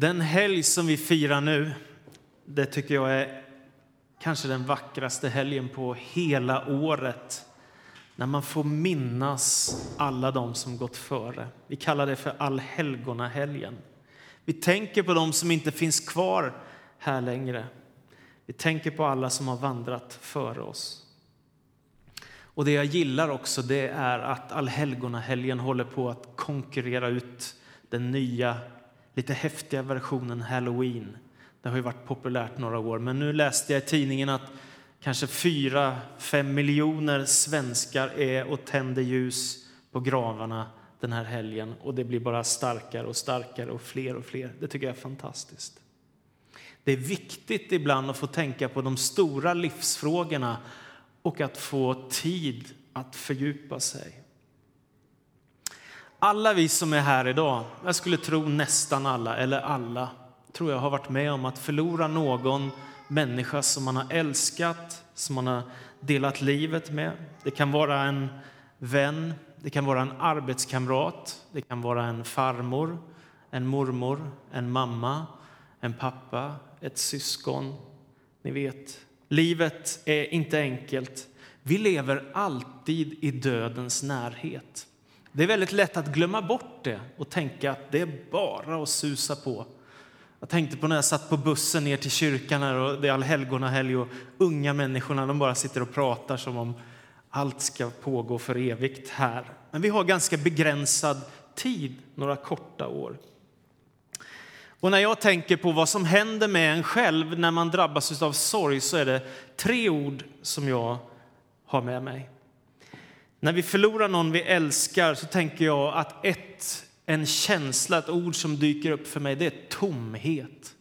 Den helg som vi firar nu, det tycker jag är kanske den vackraste helgen på hela året. När man får minnas alla de som gått före. Vi kallar det för allhelgonahelgen. Vi tänker på de som inte finns kvar här längre. Vi tänker på alla som har vandrat före oss. Och det jag gillar också det är att allhelgonahelgen håller på att konkurrera ut den nya, lite häftiga versionen halloween. Det har ju varit populärt några år, men nu läste jag i tidningen att kanske 4-5 miljoner svenskar är och tänder ljus på gravarna den här helgen och det blir bara starkare och starkare och fler och fler. Det tycker jag är fantastiskt. Det är viktigt ibland att få tänka på de stora livsfrågorna och att få tid att fördjupa sig. Alla vi som är här idag, jag skulle tro nästan alla, eller alla, tror jag har varit med om att förlora någon människa som man har älskat, som man har delat livet med. Det kan vara en vän, det kan vara en arbetskamrat, det kan vara en farmor, en mormor, en mamma, en pappa, ett syskon. Ni vet, livet är inte enkelt. Vi lever alltid i dödens närhet. Det är väldigt lätt att glömma bort det och tänka att det är bara att susa på. Jag tänkte på när jag satt på bussen ner till kyrkan här och det är allhelgonahelg och unga människorna de bara sitter och pratar som om allt ska pågå för evigt här. Men vi har ganska begränsad tid, några korta år. Och när jag tänker på vad som händer med en själv när man drabbas av sorg så är det tre ord som jag har med mig. När vi förlorar någon vi älskar så tänker jag att ett, en känsla, ett ord som dyker upp för mig, det är tomhet.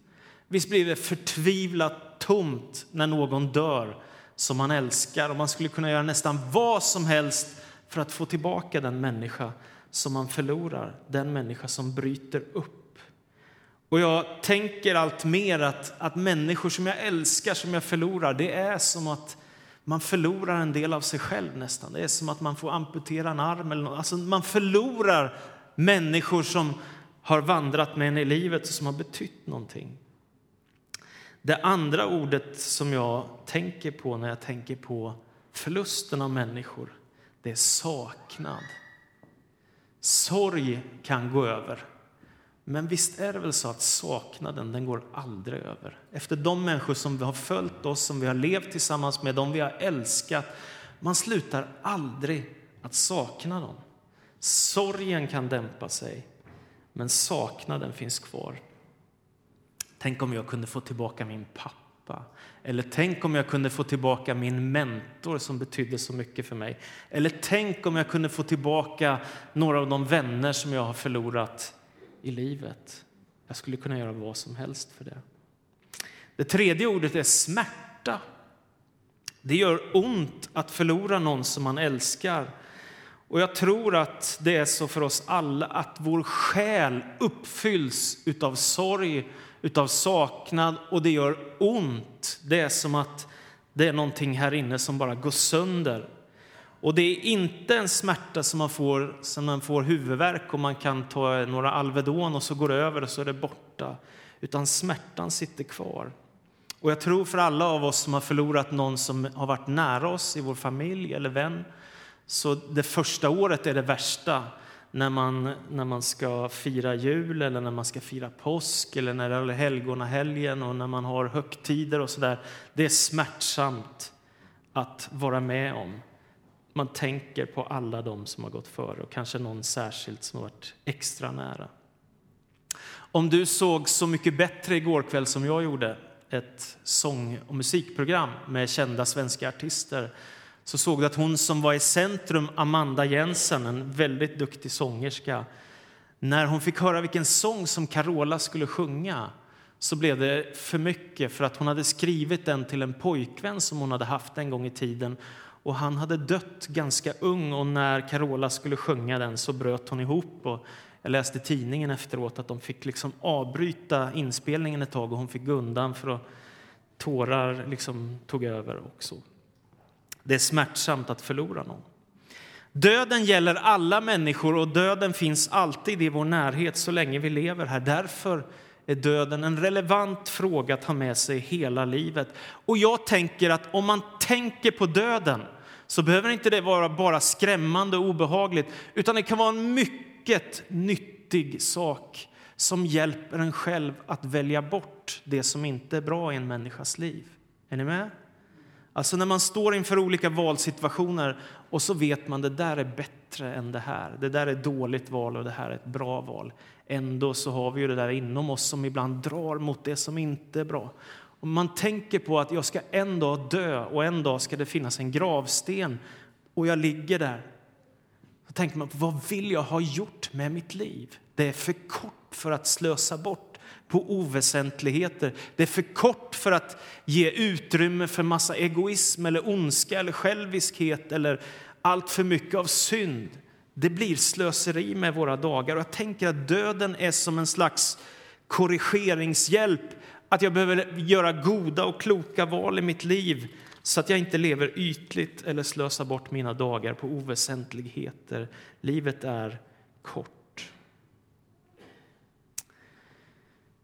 Visst blir det förtvivlat tomt när någon dör som man älskar och man skulle kunna göra nästan vad som helst för att få tillbaka den människa som man förlorar, den människa som bryter upp. Och jag tänker allt mer att, att människor som jag älskar, som jag förlorar, det är som att man förlorar en del av sig själv nästan. Det är som att man får amputera en arm eller något. Alltså man förlorar människor som har vandrat med en i livet och som har betytt någonting. Det andra ordet som jag tänker på när jag tänker på förlusten av människor, det är saknad. Sorg kan gå över. Men visst är det väl så att saknaden den går aldrig över. Efter de människor som vi har följt oss, som vi har levt tillsammans med, de vi har älskat. Man slutar aldrig att sakna dem. Sorgen kan dämpa sig, men saknaden finns kvar. Tänk om jag kunde få tillbaka min pappa. Eller tänk om jag kunde få tillbaka min mentor som betydde så mycket för mig. Eller tänk om jag kunde få tillbaka några av de vänner som jag har förlorat i livet. Jag skulle kunna göra vad som helst för det. Det tredje ordet är smärta. Det gör ont att förlora någon som man älskar. Och jag tror att det är så för oss alla att vår själ uppfylls av sorg, av saknad och det gör ont. Det är som att det är någonting här inne som bara går sönder. Och det är inte en smärta som man får som man får huvudvärk och man kan ta några Alvedon och så går det över och så är det borta. Utan smärtan sitter kvar. Och jag tror för alla av oss som har förlorat någon som har varit nära oss i vår familj eller vän, så det första året är det värsta när man, när man ska fira jul eller när man ska fira påsk eller när det är helgonahelgen och när man har högtider och sådär. Det är smärtsamt att vara med om. Man tänker på alla de som har gått före och kanske någon särskilt som har varit extra nära. Om du såg Så mycket bättre igår kväll som jag gjorde, ett sång och musikprogram med kända svenska artister, så såg du att hon som var i centrum, Amanda Jensen, en väldigt duktig sångerska, när hon fick höra vilken sång som Carola skulle sjunga så blev det för mycket för att hon hade skrivit den till en pojkvän som hon hade haft en gång i tiden och han hade dött ganska ung och när Carola skulle sjunga den så bröt hon ihop. Och jag läste i tidningen efteråt att de fick liksom avbryta inspelningen ett tag och hon fick gå undan för att tårar liksom tog över också. Det är smärtsamt att förlora någon. Döden gäller alla människor och döden finns alltid i vår närhet så länge vi lever här. Därför är döden en relevant fråga att ha med sig hela livet. Och jag tänker att om man tänker på döden så behöver inte det vara bara skrämmande och obehagligt utan det kan vara en mycket nyttig sak som hjälper en själv att välja bort det som inte är bra i en människas liv. Är ni med? Alltså när man står inför olika valsituationer och så vet man det där är bättre än det här. Det där är ett dåligt val och det här är ett bra val. Ändå så har vi ju det där inom oss som ibland drar mot det som inte är bra. Om man tänker på att jag ska en dag dö och en dag ska det finnas en gravsten och jag ligger där. Då tänker man, vad vill jag ha gjort med mitt liv? Det är för kort för att slösa bort på oväsentligheter. Det är för kort för att ge utrymme för massa egoism eller ondska eller själviskhet eller allt för mycket av synd. Det blir slöseri med våra dagar. Och jag tänker att döden är som en slags korrigeringshjälp. Att jag behöver göra goda och kloka val i mitt liv så att jag inte lever ytligt eller slösar bort mina dagar på oväsentligheter. Livet är kort.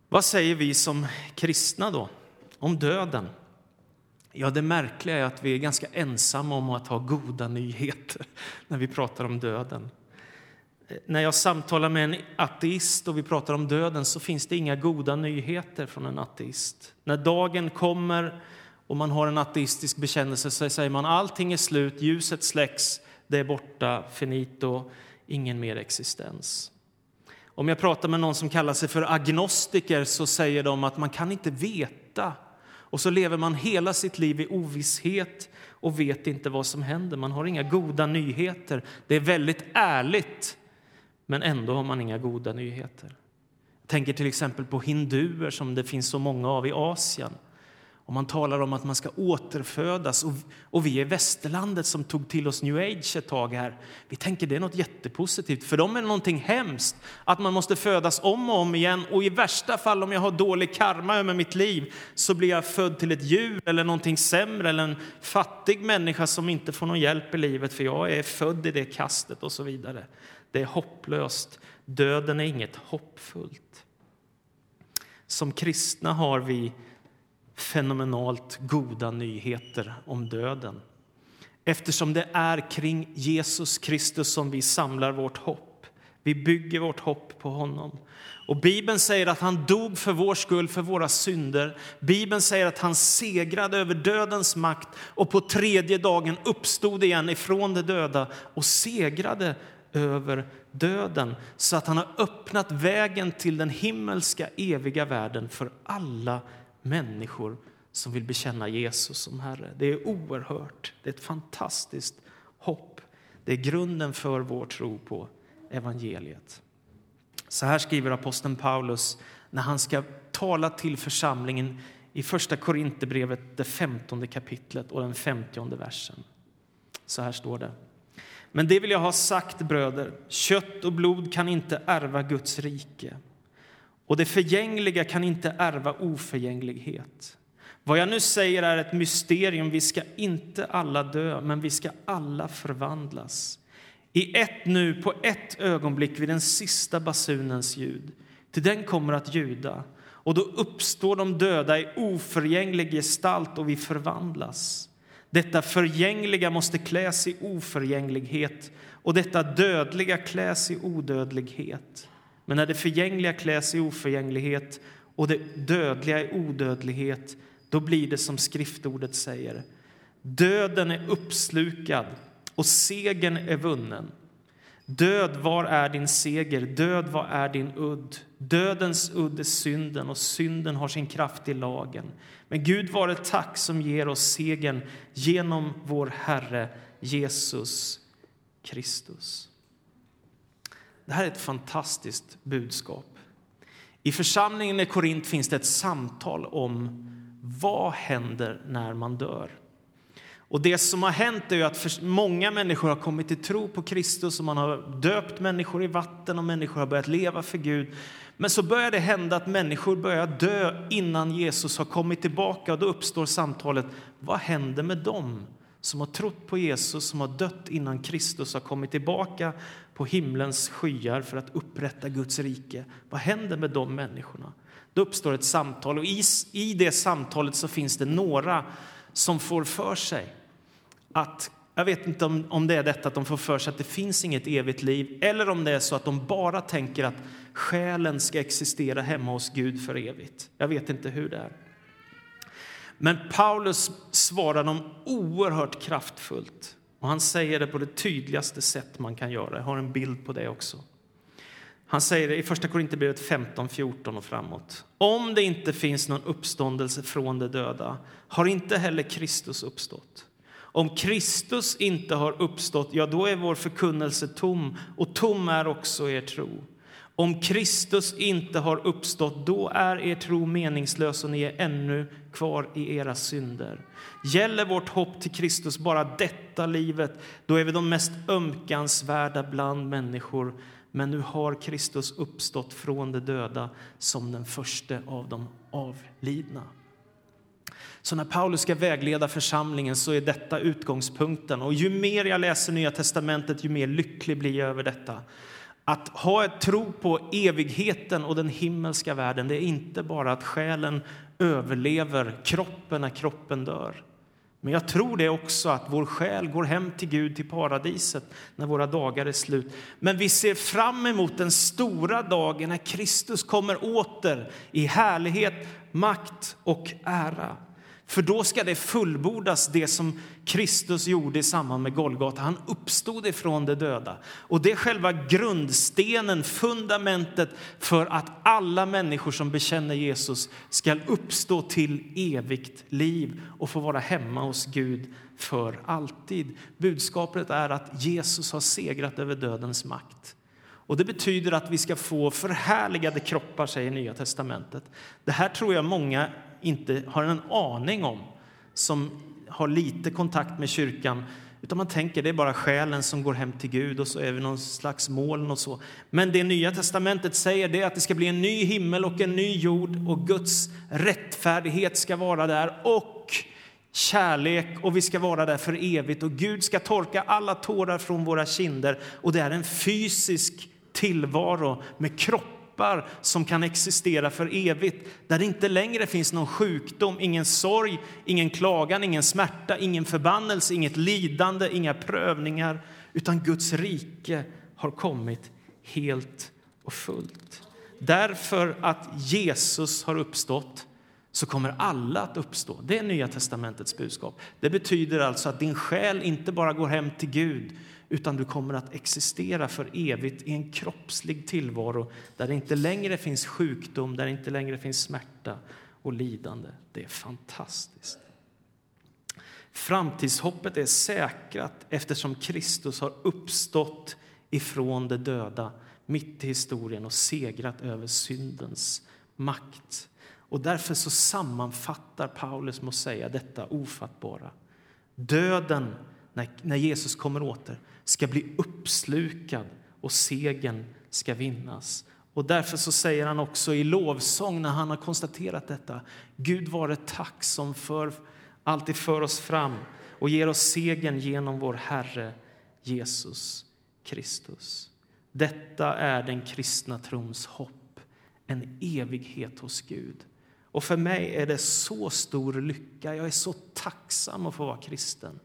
Vad säger vi som kristna då om döden? Ja, det märkliga är att vi är ganska ensamma om att ha goda nyheter när vi pratar om döden. När jag samtalar med en ateist och vi pratar om döden så finns det inga goda nyheter från en ateist. När dagen kommer och man har en ateistisk bekännelse så säger man allting är slut, ljuset släcks, det är borta, finito, ingen mer existens. Om jag pratar med någon som kallar sig för agnostiker så säger de att man kan inte veta. Och så lever man hela sitt liv i ovisshet och vet inte vad som händer. Man har inga goda nyheter. Det är väldigt ärligt, men ändå har man inga goda nyheter. Jag tänker till exempel på hinduer som det finns så många av i Asien. Och man talar om att man ska återfödas. Och, och vi i västerlandet som tog till oss new age ett tag här, vi tänker det är något jättepositivt. För dem är det någonting hemskt att man måste födas om och om igen. Och i värsta fall om jag har dålig karma över mitt liv så blir jag född till ett djur eller någonting sämre eller en fattig människa som inte får någon hjälp i livet för jag är född i det kastet och så vidare. Det är hopplöst. Döden är inget hoppfullt. Som kristna har vi fenomenalt goda nyheter om döden. Eftersom det är kring Jesus Kristus som vi samlar vårt hopp. Vi bygger vårt hopp på honom. Och Bibeln säger att han dog för vår skull, för våra synder. Bibeln säger att han segrade över dödens makt och på tredje dagen uppstod igen ifrån de döda och segrade över döden så att han har öppnat vägen till den himmelska eviga världen för alla människor som vill bekänna Jesus som Herre. Det är oerhört. Det är ett fantastiskt hopp. Det är grunden för vår tro på evangeliet. Så här skriver aposteln Paulus när han ska tala till församlingen i Första Korinthierbrevet, det femtonde kapitlet och den femtionde versen. Så här står det. Men det vill jag ha sagt, bröder. Kött och blod kan inte ärva Guds rike och det förgängliga kan inte ärva oförgänglighet. Vad jag nu säger är ett mysterium. Vi ska inte alla dö, men vi ska alla förvandlas. I ett nu, på ett ögonblick, vid den sista basunens ljud. Till den kommer att ljuda, och då uppstår de döda i oförgänglig gestalt och vi förvandlas. Detta förgängliga måste kläs i oförgänglighet och detta dödliga kläs i odödlighet. Men när det förgängliga kläs i oförgänglighet och det dödliga i odödlighet, då blir det som skriftordet säger. Döden är uppslukad och segern är vunnen. Död, var är din seger? Död, vad är din udd? Dödens udd är synden och synden har sin kraft i lagen. Men Gud var tack som ger oss segern genom vår Herre Jesus Kristus. Det här är ett fantastiskt budskap. I församlingen i Korint finns det ett samtal om vad händer när man dör. Och Det som har hänt är att många människor har kommit till tro på Kristus och man har döpt människor i vatten och människor har börjat leva för Gud. Men så börjar det hända att människor börjar dö innan Jesus har kommit tillbaka och då uppstår samtalet, vad händer med dem som har trott på Jesus, som har dött innan Kristus har kommit tillbaka på himlens skyar för att upprätta Guds rike. Vad händer med de människorna? Då uppstår ett samtal och i, i det samtalet så finns det några som får för sig att jag vet inte om, om det är detta att de får för sig att det finns inget evigt liv eller om det är så att de bara tänker att själen ska existera hemma hos Gud för evigt. Jag vet inte hur det är. Men Paulus svarar dem oerhört kraftfullt och han säger det på det tydligaste sätt man kan göra. Jag har en bild på det också. Han säger det i Första Korinthierbrevet 15, 14 och framåt. Om det inte finns någon uppståndelse från de döda har inte heller Kristus uppstått. Om Kristus inte har uppstått, ja, då är vår förkunnelse tom och tom är också er tro. Om Kristus inte har uppstått, då är er tro meningslös och ni är ännu kvar i era synder. Gäller vårt hopp till Kristus bara detta livet, då är vi de mest ömkansvärda bland människor. Men nu har Kristus uppstått från de döda som den första av de avlidna. Så när Paulus ska vägleda församlingen så är detta utgångspunkten. Och ju mer jag läser Nya testamentet, ju mer lycklig blir jag över detta. Att ha ett tro på evigheten och den himmelska världen, det är inte bara att själen överlever kroppen när kroppen dör. Men jag tror det också att vår själ går hem till Gud, till paradiset, när våra dagar är slut. Men vi ser fram emot den stora dagen när Kristus kommer åter i härlighet, makt och ära. För då ska det fullbordas, det som Kristus gjorde i samband med Golgata. Han uppstod ifrån de döda. Och det är själva grundstenen, fundamentet för att alla människor som bekänner Jesus ska uppstå till evigt liv och få vara hemma hos Gud för alltid. Budskapet är att Jesus har segrat över dödens makt. Och Det betyder att vi ska få förhärligade kroppar, säger Nya testamentet. Det här tror jag många inte har en aning om som har lite kontakt med kyrkan. Utan man tänker det är bara själen som går hem till Gud och så är vi någon slags moln och så. Men det Nya testamentet säger det är att det ska bli en ny himmel och en ny jord och Guds rättfärdighet ska vara där och kärlek och vi ska vara där för evigt och Gud ska torka alla tårar från våra kinder och det är en fysisk tillvaro med kropp kroppar som kan existera för evigt där det inte längre finns någon sjukdom, ingen sorg, ingen klagan, ingen smärta, ingen förbannelse, inget lidande, inga prövningar utan Guds rike har kommit helt och fullt. Därför att Jesus har uppstått så kommer alla att uppstå. Det är Nya testamentets budskap. Det betyder alltså att din själ inte bara går hem till Gud utan du kommer att existera för evigt i en kroppslig tillvaro där det inte längre finns sjukdom, där det inte längre finns smärta och lidande. Det är fantastiskt. Framtidshoppet är säkrat eftersom Kristus har uppstått ifrån de döda mitt i historien och segrat över syndens makt. Och därför så sammanfattar Paulus med att säga detta ofattbara. Döden, när, när Jesus kommer åter, ska bli uppslukad och segern ska vinnas. Och därför så säger han också i lovsång när han har konstaterat detta. Gud vare tack som för, alltid för oss fram och ger oss segern genom vår Herre Jesus Kristus. Detta är den kristna trons hopp, en evighet hos Gud. Och för mig är det så stor lycka, jag är så tacksam att få vara kristen.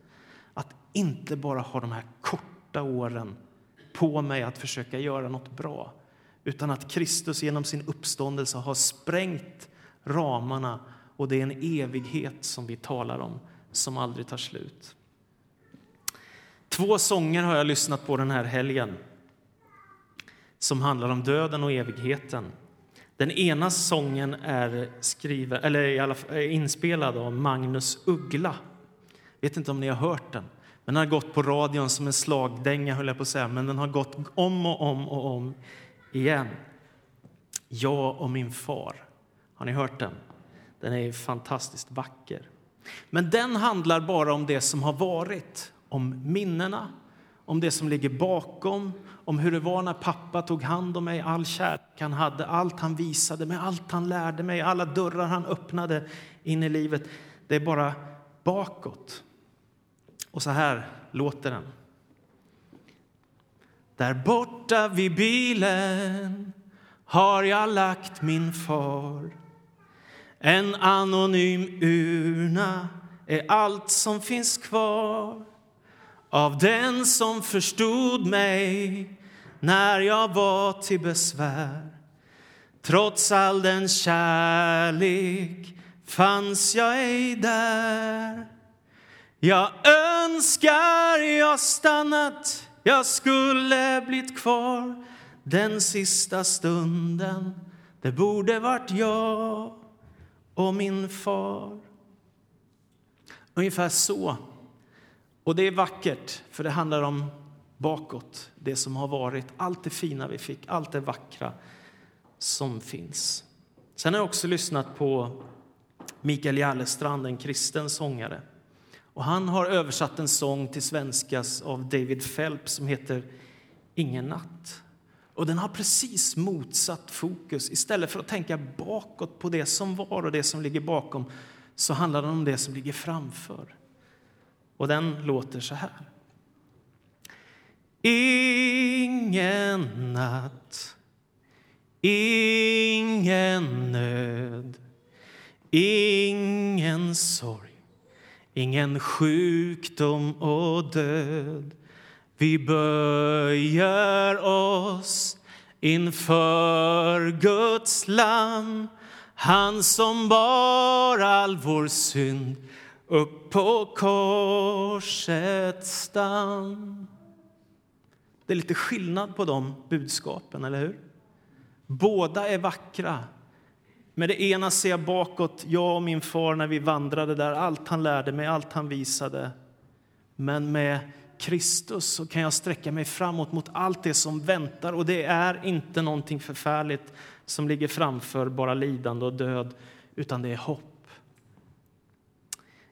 Att inte bara ha de här korta åren på mig att försöka göra något bra utan att Kristus genom sin uppståndelse har sprängt ramarna och det är en evighet som vi talar om, som aldrig tar slut. Två sånger har jag lyssnat på den här helgen som handlar om döden och evigheten. Den ena sången är, skriven, eller i alla fall, inspelad av Magnus Uggla. Jag vet inte om ni har hört den. Den har gått på radion som en slagdänga, höll jag på att säga, men den har gått om och om och om igen. Jag och min far. Har ni hört den? Den är fantastiskt vacker. Men den handlar bara om det som har varit, om minnena, om det som ligger bakom, om hur det var när pappa tog hand om mig, all kärlek han hade, allt han visade mig, allt han lärde mig, alla dörrar han öppnade in i livet. Det är bara bakåt. Och så här låter den. Där borta vid bilen har jag lagt min far. En anonym urna är allt som finns kvar av den som förstod mig när jag var till besvär. Trots all den kärlek fanns jag ej där. Jag önskar jag stannat, jag skulle blivit kvar den sista stunden. Det borde varit jag och min far. Ungefär så. Och det är vackert, för det handlar om bakåt, det som har varit, allt det fina vi fick, allt det vackra som finns. Sen har jag också lyssnat på Mikael Järlestrand, en kristen sångare. Och han har översatt en sång till svenska av David Phelps som heter Ingen natt. Och den har precis motsatt fokus. Istället för att tänka bakåt på det som var och det som ligger bakom så handlar den om det som ligger framför. Och den låter så här. Ingen natt, ingen nöd, ingen sorg, ingen sjukdom och död vi böjer oss inför Guds lam han som bar all vår synd upp på korsets stam. Det är lite skillnad på de budskapen, eller hur? Båda är vackra. Med det ena ser jag bakåt, jag och min far när vi vandrade där, allt han lärde mig, allt han visade. Men med Kristus så kan jag sträcka mig framåt mot allt det som väntar. Och det är inte någonting förfärligt som ligger framför, bara lidande och död, utan det är hopp.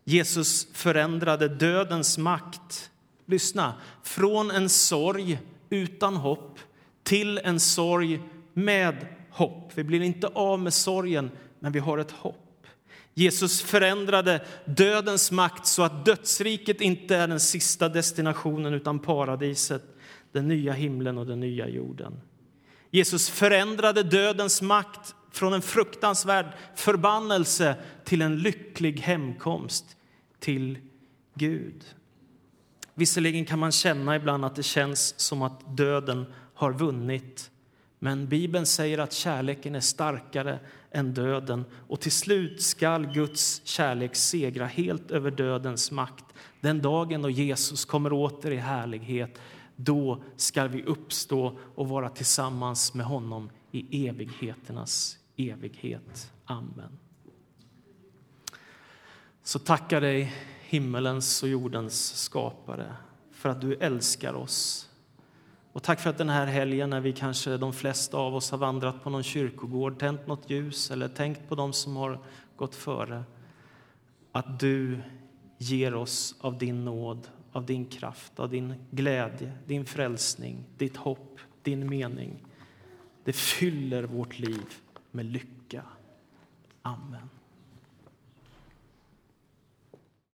Jesus förändrade dödens makt. Lyssna, från en sorg utan hopp till en sorg med hopp. Vi blir inte av med sorgen, men vi har ett hopp. Jesus förändrade dödens makt så att dödsriket inte är den sista destinationen utan paradiset, den nya himlen och den nya jorden. Jesus förändrade dödens makt från en fruktansvärd förbannelse till en lycklig hemkomst till Gud. Visserligen kan man känna ibland att det känns som att döden har vunnit men Bibeln säger att kärleken är starkare än döden och till slut skall Guds kärlek segra helt över dödens makt. Den dagen då Jesus kommer åter i härlighet, då skall vi uppstå och vara tillsammans med honom i evigheternas evighet. Amen. Så tackar dig, himmelens och jordens skapare, för att du älskar oss och tack för att den här helgen när vi kanske de flesta av oss har vandrat på någon kyrkogård, tänt något ljus eller tänkt på dem som har gått före, att du ger oss av din nåd, av din kraft, av din glädje, din frälsning, ditt hopp, din mening. Det fyller vårt liv med lycka. Amen.